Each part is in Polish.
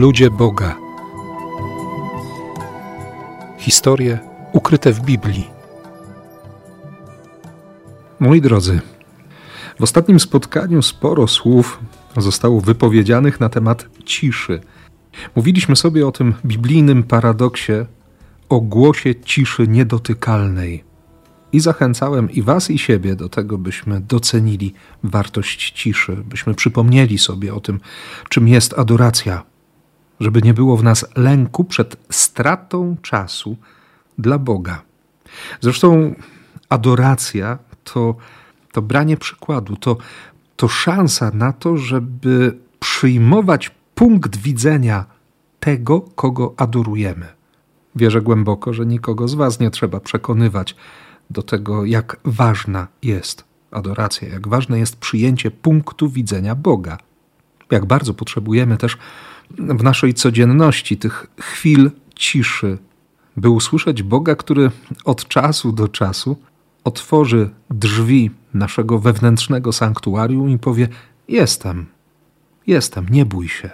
Ludzie Boga. Historie ukryte w Biblii. Moi drodzy, w ostatnim spotkaniu sporo słów zostało wypowiedzianych na temat ciszy. Mówiliśmy sobie o tym biblijnym paradoksie, o głosie ciszy niedotykalnej. I zachęcałem i Was, i siebie do tego, byśmy docenili wartość ciszy, byśmy przypomnieli sobie o tym, czym jest adoracja, żeby nie było w nas lęku przed stratą czasu dla Boga. Zresztą adoracja to, to branie przykładu, to, to szansa na to, żeby przyjmować punkt widzenia tego, kogo adorujemy. Wierzę głęboko, że nikogo z Was nie trzeba przekonywać do tego, jak ważna jest adoracja, jak ważne jest przyjęcie punktu widzenia Boga. Jak bardzo potrzebujemy też w naszej codzienności tych chwil ciszy, by usłyszeć Boga, który od czasu do czasu otworzy drzwi naszego wewnętrznego sanktuarium i powie: Jestem, jestem, nie bój się,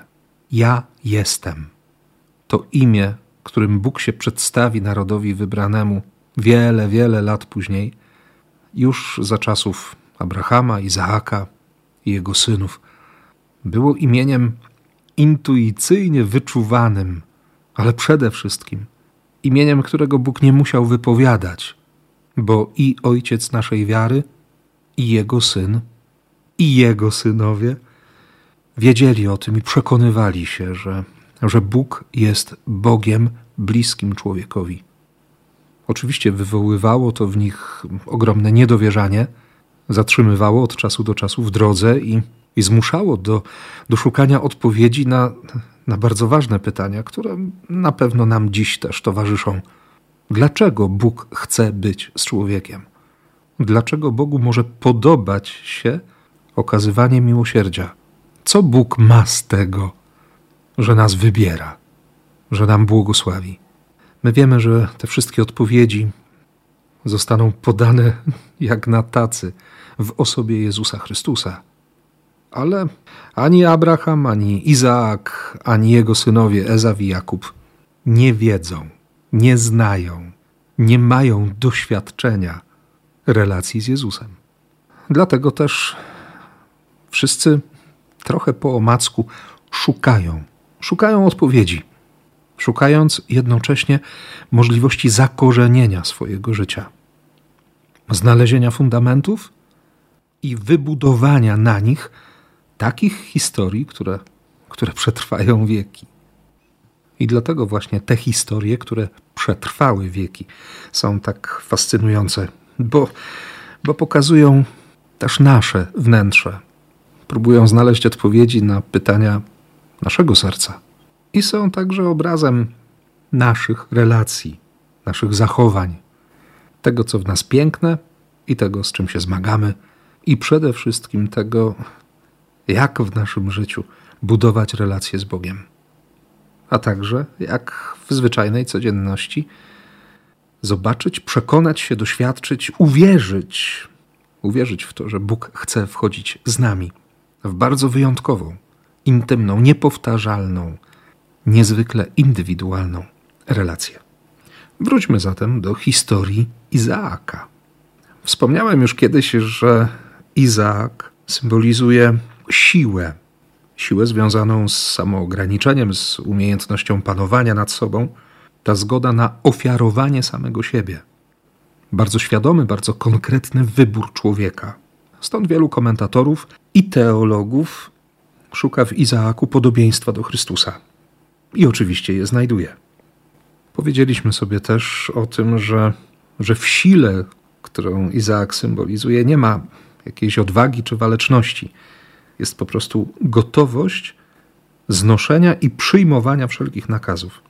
ja jestem. To imię, którym Bóg się przedstawi narodowi wybranemu wiele, wiele lat później, już za czasów Abrahama, Izaaka i jego synów, było imieniem intuicyjnie wyczuwanym, ale przede wszystkim imieniem, którego Bóg nie musiał wypowiadać, bo i ojciec naszej wiary, i jego syn, i jego synowie wiedzieli o tym i przekonywali się, że, że Bóg jest Bogiem bliskim człowiekowi. Oczywiście wywoływało to w nich ogromne niedowierzanie, zatrzymywało od czasu do czasu w drodze i, i zmuszało do, do szukania odpowiedzi na, na bardzo ważne pytania, które na pewno nam dziś też towarzyszą. Dlaczego Bóg chce być z człowiekiem? Dlaczego Bogu może podobać się okazywanie miłosierdzia? Co Bóg ma z tego, że nas wybiera, że nam błogosławi? My wiemy, że te wszystkie odpowiedzi zostaną podane jak na tacy w osobie Jezusa Chrystusa. Ale ani Abraham, ani Izaak, ani jego synowie Ezaw i Jakub nie wiedzą, nie znają, nie mają doświadczenia relacji z Jezusem. Dlatego też wszyscy trochę po omacku szukają, szukają odpowiedzi szukając jednocześnie możliwości zakorzenienia swojego życia, znalezienia fundamentów i wybudowania na nich takich historii, które, które przetrwają wieki. I dlatego właśnie te historie, które przetrwały wieki, są tak fascynujące, bo, bo pokazują też nasze wnętrze. Próbują znaleźć odpowiedzi na pytania naszego serca i są także obrazem naszych relacji, naszych zachowań, tego, co w nas piękne i tego, z czym się zmagamy, i przede wszystkim tego, jak w naszym życiu budować relacje z Bogiem. A także, jak w zwyczajnej codzienności, zobaczyć, przekonać się, doświadczyć, uwierzyć, uwierzyć w to, że Bóg chce wchodzić z nami w bardzo wyjątkową, intymną, niepowtarzalną, niezwykle indywidualną relację. Wróćmy zatem do historii Izaaka. Wspomniałem już kiedyś, że Izaak symbolizuje siłę, siłę związaną z samoograniczeniem, z umiejętnością panowania nad sobą, ta zgoda na ofiarowanie samego siebie. Bardzo świadomy, bardzo konkretny wybór człowieka. Stąd wielu komentatorów i teologów szuka w Izaaku podobieństwa do Chrystusa i oczywiście je znajduje. Powiedzieliśmy sobie też o tym, że, że w sile, którą Izaak symbolizuje, nie ma jakiejś odwagi czy waleczności. Jest po prostu gotowość znoszenia i przyjmowania wszelkich nakazów.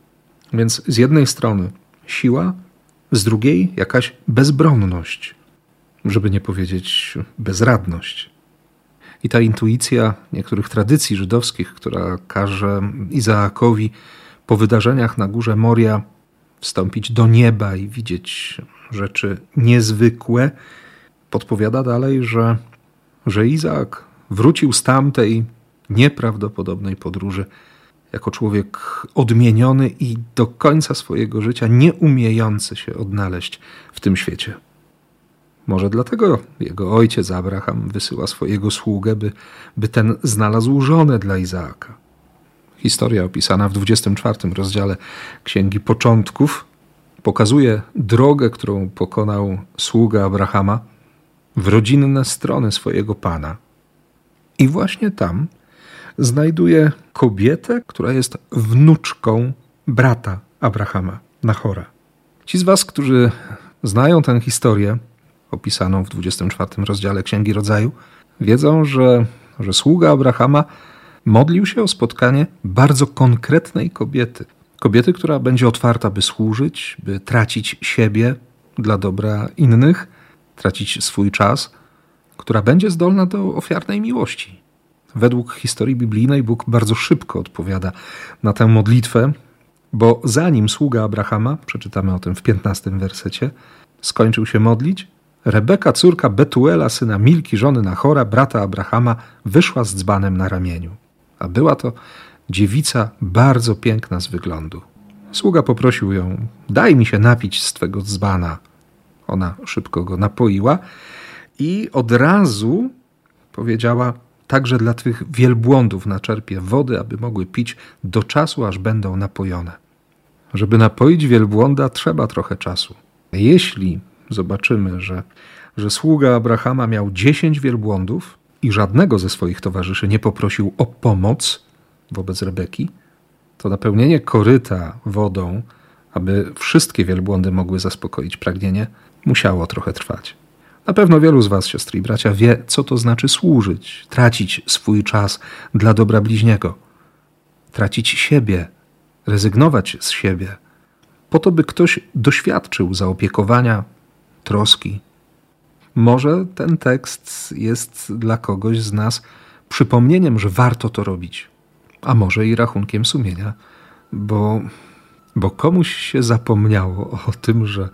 Więc z jednej strony siła, z drugiej jakaś bezbronność, żeby nie powiedzieć bezradność. I ta intuicja niektórych tradycji żydowskich, która każe Izaakowi po wydarzeniach na górze Moria wstąpić do nieba i widzieć rzeczy niezwykłe, podpowiada dalej, że, że Izaak wrócił z tamtej nieprawdopodobnej podróży jako człowiek odmieniony i do końca swojego życia nie umiejący się odnaleźć w tym świecie. Może dlatego jego ojciec Abraham wysyła swojego sługę, by, by ten znalazł żonę dla Izaaka. Historia opisana w 24 rozdziale Księgi Początków pokazuje drogę, którą pokonał sługa Abrahama w rodzinne strony swojego pana. I właśnie tam znajduje kobietę, która jest wnuczką brata Abrahama, Nachora. Ci z Was, którzy znają tę historię, opisaną w 24 rozdziale Księgi Rodzaju, wiedzą, że, że sługa Abrahama modlił się o spotkanie bardzo konkretnej kobiety. Kobiety, która będzie otwarta, by służyć, by tracić siebie dla dobra innych, tracić swój czas, która będzie zdolna do ofiarnej miłości. Według historii biblijnej Bóg bardzo szybko odpowiada na tę modlitwę, bo zanim sługa Abrahama, przeczytamy o tym w 15 wersecie, skończył się modlić, Rebeka, córka Betuela, syna Milki, żony Nachora, brata Abrahama, wyszła z dzbanem na ramieniu. A była to dziewica bardzo piękna z wyglądu. Sługa poprosił ją: Daj mi się napić z twego dzbana. Ona szybko go napoiła i od razu powiedziała: Także dla twych wielbłądów naczerpię wody, aby mogły pić do czasu, aż będą napojone. Żeby napoić wielbłąda, trzeba trochę czasu. Jeśli zobaczymy, że, że sługa Abrahama miał dziesięć wielbłądów i żadnego ze swoich towarzyszy nie poprosił o pomoc wobec Rebeki, to napełnienie koryta wodą, aby wszystkie wielbłądy mogły zaspokoić pragnienie, musiało trochę trwać. Na pewno wielu z Was, siostry i bracia, wie, co to znaczy służyć, tracić swój czas dla dobra bliźniego, tracić siebie, rezygnować z siebie, po to, by ktoś doświadczył zaopiekowania, troski. Może ten tekst jest dla kogoś z nas przypomnieniem, że warto to robić, a może i rachunkiem sumienia, bo, bo komuś się zapomniało o tym, że,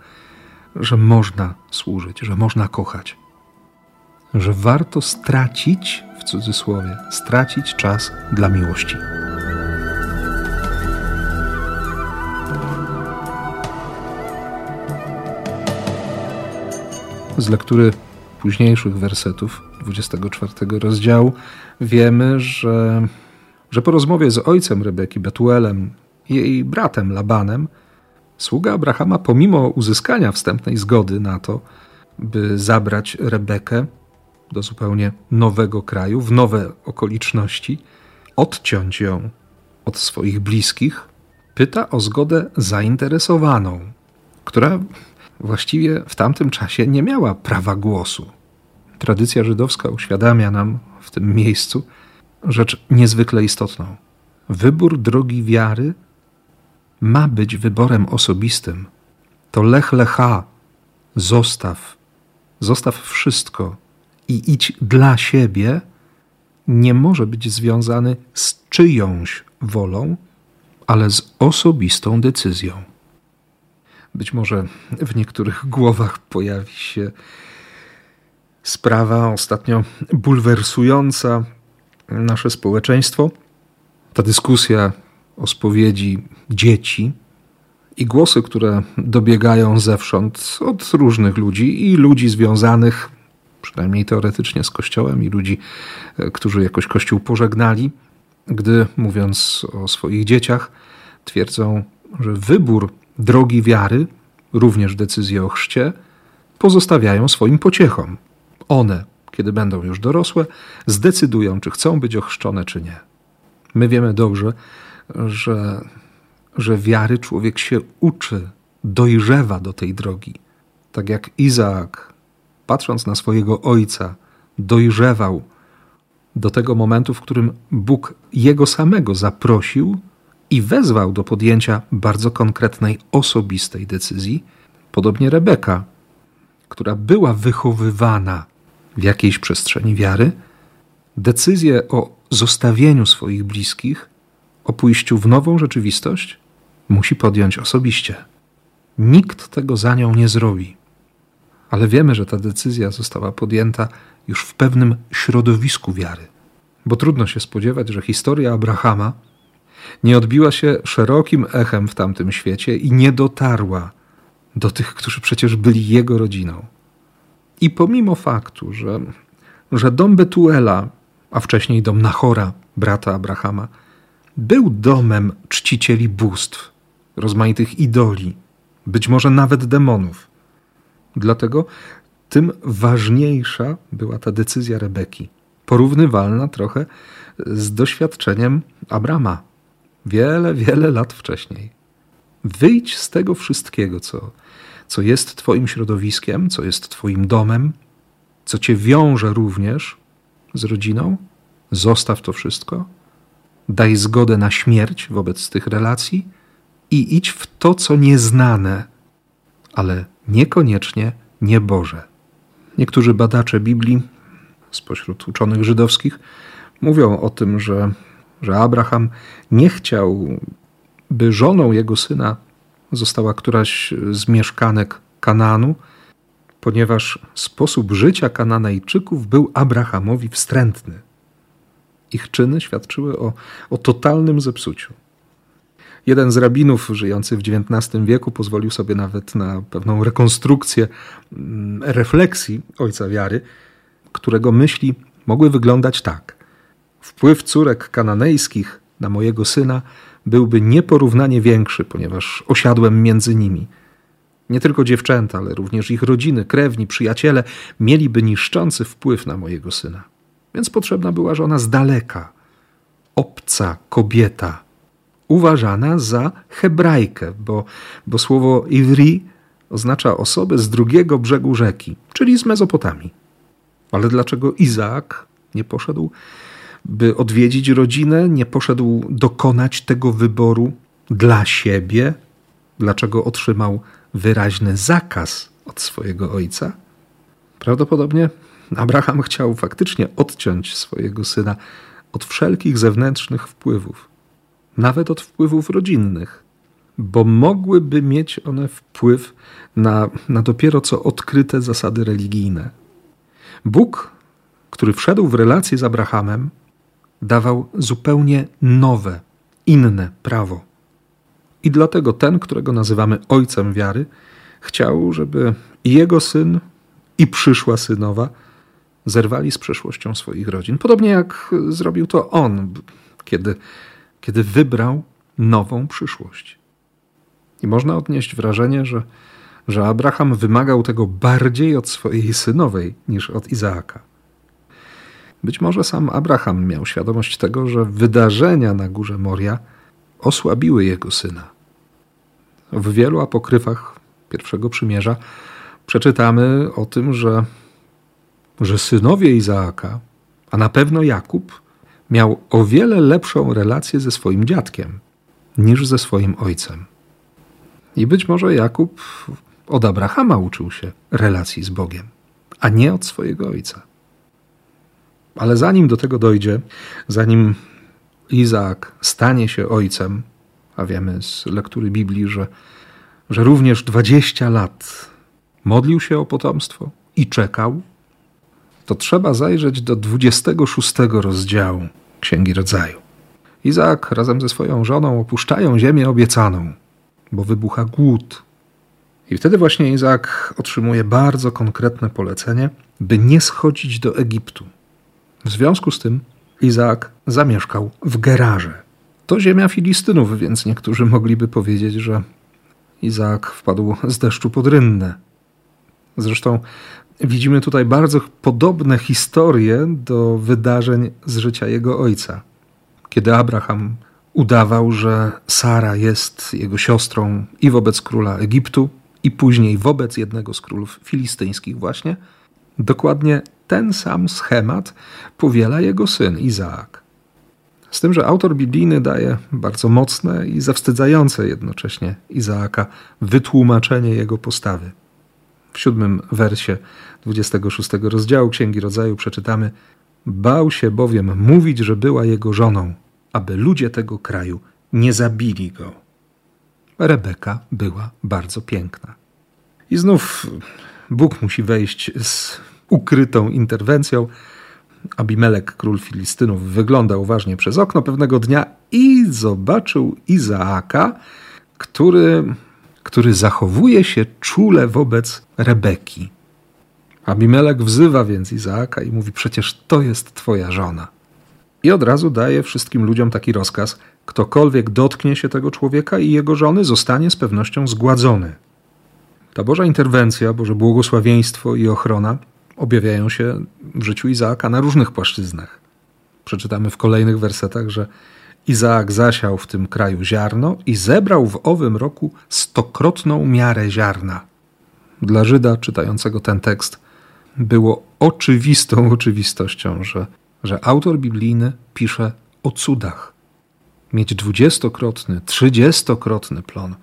że można służyć, że można kochać, że warto stracić, w cudzysłowie, stracić czas dla miłości. z lektury późniejszych wersetów 24 rozdziału wiemy, że, że po rozmowie z ojcem Rebeki, Betuelem jej bratem Labanem, sługa Abrahama, pomimo uzyskania wstępnej zgody na to, by zabrać Rebekę do zupełnie nowego kraju, w nowe okoliczności, odciąć ją od swoich bliskich, pyta o zgodę zainteresowaną, która właściwie w tamtym czasie nie miała prawa głosu. Tradycja żydowska uświadamia nam w tym miejscu rzecz niezwykle istotną. Wybór drogi wiary ma być wyborem osobistym. To lech lecha, zostaw, zostaw wszystko i idź dla siebie, nie może być związany z czyjąś wolą, ale z osobistą decyzją. Być może w niektórych głowach pojawi się sprawa ostatnio bulwersująca nasze społeczeństwo. Ta dyskusja o spowiedzi dzieci i głosy, które dobiegają zewsząd od różnych ludzi i ludzi związanych, przynajmniej teoretycznie, z Kościołem, i ludzi, e, którzy jakoś Kościół pożegnali, gdy mówiąc o swoich dzieciach, twierdzą, że wybór drogi wiary, również decyzje o chrzcie, pozostawiają swoim pociechom. One, kiedy będą już dorosłe, zdecydują, czy chcą być ochrzczone, czy nie. My wiemy dobrze, że, że wiary człowiek się uczy, dojrzewa do tej drogi. Tak jak Izaak, patrząc na swojego ojca, dojrzewał do tego momentu, w którym Bóg jego samego zaprosił i wezwał do podjęcia bardzo konkretnej, osobistej decyzji. Podobnie Rebeka, która była wychowywana w jakiejś przestrzeni wiary, decyzję o zostawieniu swoich bliskich, o pójściu w nową rzeczywistość, musi podjąć osobiście. Nikt tego za nią nie zrobi. Ale wiemy, że ta decyzja została podjęta już w pewnym środowisku wiary. Bo trudno się spodziewać, że historia Abrahama nie odbiła się szerokim echem w tamtym świecie i nie dotarła do tych, którzy przecież byli jego rodziną. I pomimo faktu, że, że dom Betuela, a wcześniej dom Nachora, brata Abrahama, był domem czcicieli bóstw, rozmaitych idoli, być może nawet demonów. Dlatego tym ważniejsza była ta decyzja Rebeki, porównywalna trochę z doświadczeniem Abrama wiele, wiele lat wcześniej. Wyjdź z tego wszystkiego, co, co jest Twoim środowiskiem, co jest Twoim domem, co Cię wiąże również z rodziną. Zostaw to wszystko, daj zgodę na śmierć wobec tych relacji i idź w to, co nieznane, ale niekoniecznie nieboże. Niektórzy badacze Biblii spośród uczonych żydowskich mówią o tym, że, że Abraham nie chciał, by żoną jego syna została któraś z mieszkanek Kananu, ponieważ sposób życia Kananejczyków był Abrahamowi wstrętny. Ich czyny świadczyły o, o totalnym zepsuciu. Jeden z rabinów żyjący w XIX wieku pozwolił sobie nawet na pewną rekonstrukcję mm, refleksji ojca wiary, którego myśli mogły wyglądać tak. Wpływ córek kananejskich na mojego syna byłby nieporównanie większy, ponieważ osiadłem między nimi. Nie tylko dziewczęta, ale również ich rodziny, krewni, przyjaciele mieliby niszczący wpływ na mojego syna. Więc potrzebna była żona z daleka, obca kobieta, uważana za hebrajkę, bo, bo słowo Ivri oznacza osobę z drugiego brzegu rzeki, czyli z Mezopotamii. Ale dlaczego Izaak nie poszedł, by odwiedzić rodzinę, nie poszedł dokonać tego wyboru dla siebie? Dlaczego otrzymał wyraźny zakaz od swojego ojca? Prawdopodobnie Abraham chciał faktycznie odciąć swojego syna od wszelkich zewnętrznych wpływów, nawet od wpływów rodzinnych, bo mogłyby mieć one wpływ na, na dopiero co odkryte zasady religijne. Bóg, który wszedł w relację z Abrahamem, dawał zupełnie nowe, inne prawo. I dlatego ten, którego nazywamy ojcem wiary, chciał, żeby jego syn, i przyszła synowa zerwali z przeszłością swoich rodzin. Podobnie jak zrobił to on, kiedy, kiedy wybrał nową przyszłość. I można odnieść wrażenie, że, że Abraham wymagał tego bardziej od swojej synowej niż od Izaaka. Być może sam Abraham miał świadomość tego, że wydarzenia na górze Moria osłabiły jego syna. W wielu apokryfach pierwszego przymierza przeczytamy o tym, że że synowie Izaaka, a na pewno Jakub, miał o wiele lepszą relację ze swoim dziadkiem niż ze swoim ojcem. I być może Jakub od Abrahama uczył się relacji z Bogiem, a nie od swojego ojca. Ale zanim do tego dojdzie, zanim Izaak stanie się ojcem, a wiemy z lektury Biblii, że, że również 20 lat modlił się o potomstwo i czekał, to trzeba zajrzeć do 26 rozdziału Księgi Rodzaju. Izaak razem ze swoją żoną opuszczają ziemię obiecaną, bo wybucha głód. I wtedy właśnie Izaak otrzymuje bardzo konkretne polecenie, by nie schodzić do Egiptu. W związku z tym Izaak zamieszkał w Gerarze. To ziemia Filistynów, więc niektórzy mogliby powiedzieć, że Izaak wpadł z deszczu pod rynnę. Zresztą widzimy tutaj bardzo podobne historie do wydarzeń z życia jego ojca. Kiedy Abraham udawał, że Sara jest jego siostrą i wobec króla Egiptu, i później wobec jednego z królów filistyńskich, właśnie, dokładnie ten sam schemat powiela jego syn Izaak. Z tym, że autor biblijny daje bardzo mocne i zawstydzające jednocześnie Izaaka wytłumaczenie jego postawy. W siódmym wersie 26 rozdziału Księgi Rodzaju przeczytamy: Bał się bowiem mówić, że była jego żoną, aby ludzie tego kraju nie zabili go. Rebeka była bardzo piękna. I znów Bóg musi wejść z ukrytą interwencją, Abimelek, król Filistynów, wyglądał uważnie przez okno pewnego dnia i zobaczył Izaaka, który, który zachowuje się czule wobec Rebeki. Abimelek wzywa więc Izaaka i mówi: Przecież to jest twoja żona. I od razu daje wszystkim ludziom taki rozkaz: ktokolwiek dotknie się tego człowieka i jego żony, zostanie z pewnością zgładzony. Ta Boża interwencja, Boże błogosławieństwo i ochrona objawiają się w życiu Izaaka na różnych płaszczyznach. Przeczytamy w kolejnych wersetach, że Izaak zasiał w tym kraju ziarno i zebrał w owym roku stokrotną miarę ziarna. Dla Żyda czytającego ten tekst było oczywistą oczywistością, że, że autor biblijny pisze o cudach. Mieć dwudziestokrotny, trzydziestokrotny plon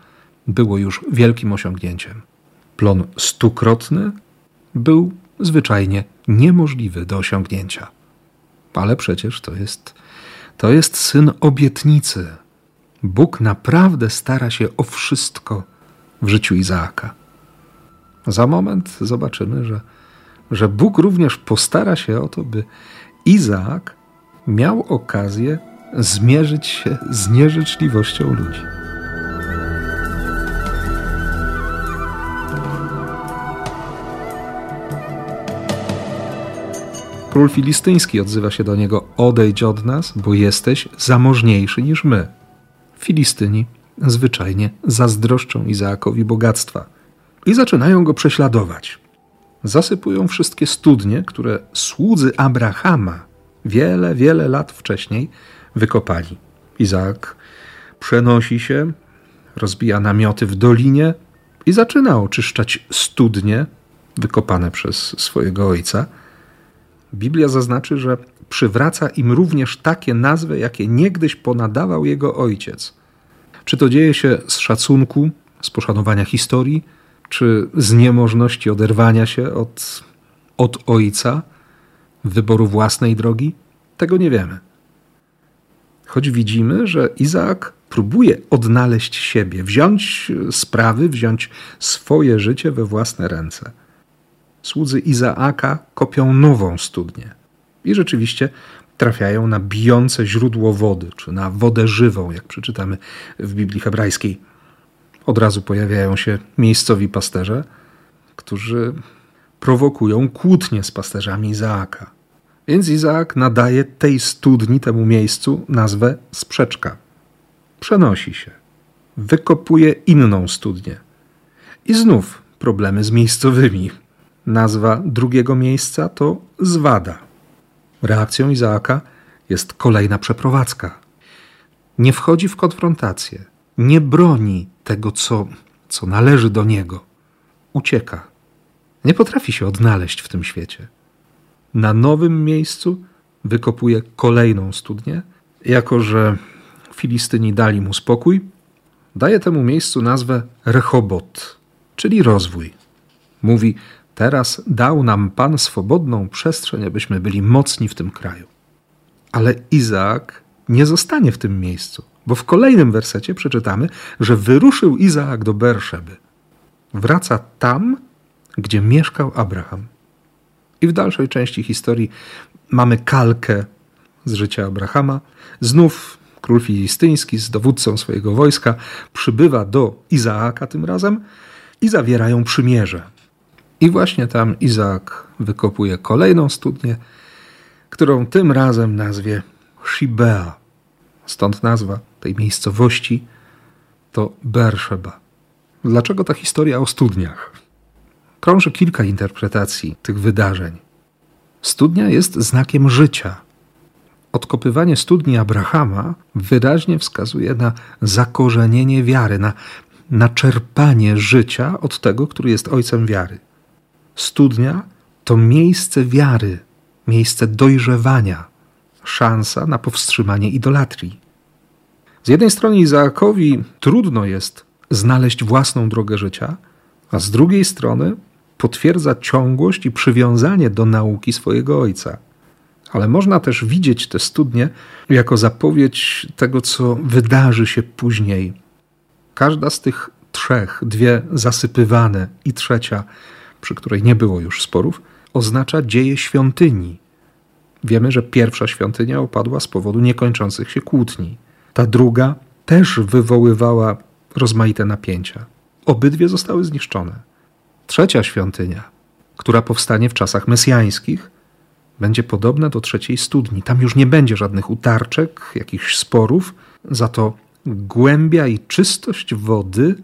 było już wielkim osiągnięciem. Plon stukrotny był zwyczajnie niemożliwy do osiągnięcia. Ale przecież to jest, to jest syn obietnicy. Bóg naprawdę stara się o wszystko w życiu Izaaka. Za moment zobaczymy, że, że Bóg również postara się o to, by Izaak miał okazję zmierzyć się z nieżyczliwością ludzi. Król filistyński odzywa się do niego: Odejdź od nas, bo jesteś zamożniejszy niż my. Filistyni zwyczajnie zazdroszczą Izaakowi bogactwa i zaczynają go prześladować. Zasypują wszystkie studnie, które słudzy Abrahama wiele, wiele lat wcześniej wykopali. Izaak przenosi się, rozbija namioty w dolinie i zaczyna oczyszczać studnie wykopane przez swojego ojca – Biblia zaznaczy, że przywraca im również takie nazwy, jakie niegdyś ponadawał jego ojciec. Czy to dzieje się z szacunku, z poszanowania historii, czy z niemożności oderwania się od, od ojca, wyboru własnej drogi? Tego nie wiemy. Choć widzimy, że Izaak próbuje odnaleźć siebie, wziąć sprawy, wziąć swoje życie we własne ręce słudzy Izaaka kopią nową studnię. I rzeczywiście trafiają na bijące źródło wody, czy na wodę żywą, jak przeczytamy w Biblii hebrajskiej. Od razu pojawiają się miejscowi pasterze, którzy prowokują kłótnie z pasterzami Izaaka. Więc Izaak nadaje tej studni, temu miejscu nazwę sprzeczka. Przenosi się, wykopuje inną studnię. I znów problemy z miejscowymi. Nazwa drugiego miejsca to zwada. Reakcją Izaaka jest kolejna przeprowadzka. Nie wchodzi w konfrontację, nie broni tego, co, co należy do niego. Ucieka. Nie potrafi się odnaleźć w tym świecie. Na nowym miejscu wykopuje kolejną studnię. Jako, że Filistyni dali mu spokój, daje temu miejscu nazwę Rechobot, czyli rozwój. Mówi: Teraz dał nam Pan swobodną przestrzeń, abyśmy byli mocni w tym kraju. Ale Izaak nie zostanie w tym miejscu, bo w kolejnym wersecie przeczytamy, że wyruszył Izaak do Berszeby. Wraca tam, gdzie mieszkał Abraham. I w dalszej części historii mamy kalkę z życia Abrahama. Znów król filistyński z dowódcą swojego wojska przybywa do Izaaka tym razem i zawierają przymierze. I właśnie tam Izaak wykopuje kolejną studnię, którą tym razem nazwie Shibea. Stąd nazwa tej miejscowości to Bersheba. Dlaczego ta historia o studniach? Krąży kilka interpretacji tych wydarzeń. Studnia jest znakiem życia. Odkopywanie studni Abrahama wyraźnie wskazuje na zakorzenienie wiary, na, na czerpanie życia od tego, który jest ojcem wiary. Studnia to miejsce wiary, miejsce dojrzewania, szansa na powstrzymanie idolatrii. Z jednej strony Izaakowi trudno jest znaleźć własną drogę życia, a z drugiej strony potwierdza ciągłość i przywiązanie do nauki swojego ojca. Ale można też widzieć te studnie jako zapowiedź tego, co wydarzy się później. Każda z tych trzech, dwie zasypywane i trzecia przy której nie było już sporów, oznacza dzieje świątyni. Wiemy, że pierwsza świątynia opadła z powodu niekończących się kłótni. Ta druga też wywoływała rozmaite napięcia. Obydwie zostały zniszczone. Trzecia świątynia, która powstanie w czasach mesjańskich, będzie podobna do trzeciej studni. Tam już nie będzie żadnych utarczek, jakichś sporów, za to głębia i czystość wody,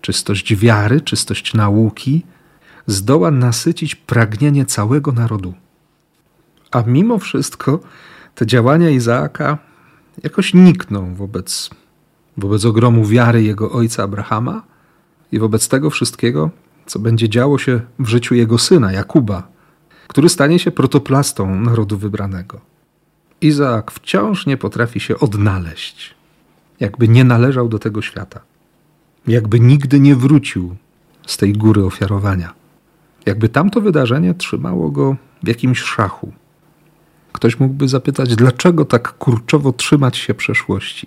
czystość wiary, czystość nauki zdoła nasycić pragnienie całego narodu. A mimo wszystko te działania Izaaka jakoś nikną wobec, wobec ogromu wiary jego ojca Abrahama i wobec tego wszystkiego, co będzie działo się w życiu jego syna Jakuba, który stanie się protoplastą narodu wybranego. Izaak wciąż nie potrafi się odnaleźć, jakby nie należał do tego świata, jakby nigdy nie wrócił z tej góry ofiarowania, jakby tamto wydarzenie trzymało go w jakimś szachu. Ktoś mógłby zapytać, dlaczego tak kurczowo trzymać się przeszłości?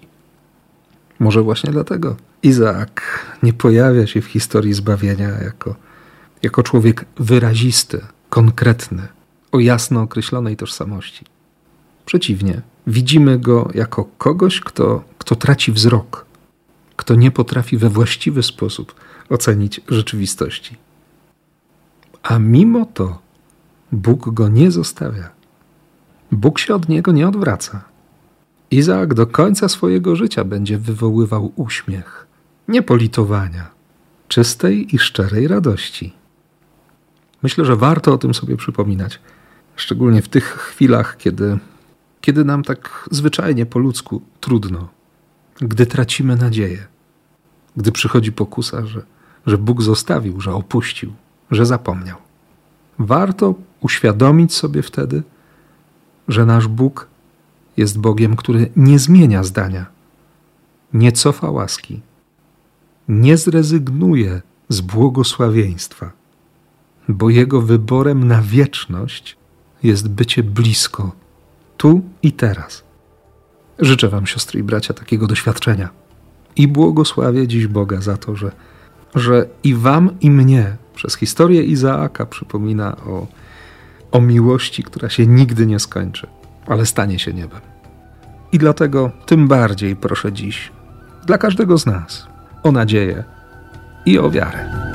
Może właśnie dlatego Izaak nie pojawia się w historii zbawienia jako, jako człowiek wyrazisty, konkretny, o jasno określonej tożsamości. Przeciwnie, widzimy go jako kogoś, kto, kto traci wzrok, kto nie potrafi we właściwy sposób ocenić rzeczywistości. A mimo to Bóg go nie zostawia. Bóg się od niego nie odwraca. Izaak do końca swojego życia będzie wywoływał uśmiech, nie politowania, czystej i szczerej radości. Myślę, że warto o tym sobie przypominać, szczególnie w tych chwilach, kiedy, kiedy nam tak zwyczajnie po ludzku trudno, gdy tracimy nadzieję, gdy przychodzi pokusa, że, że Bóg zostawił, że opuścił, że zapomniał. Warto uświadomić sobie wtedy, że nasz Bóg jest Bogiem, który nie zmienia zdania, nie cofa łaski, nie zrezygnuje z błogosławieństwa, bo Jego wyborem na wieczność jest bycie blisko, tu i teraz. Życzę Wam, siostry i bracia, takiego doświadczenia i błogosławię dziś Boga za to, że, że i Wam, i mnie przez historię Izaaka przypomina o, o miłości, która się nigdy nie skończy, ale stanie się niebem. I dlatego tym bardziej proszę dziś, dla każdego z nas, o nadzieję i o wiarę.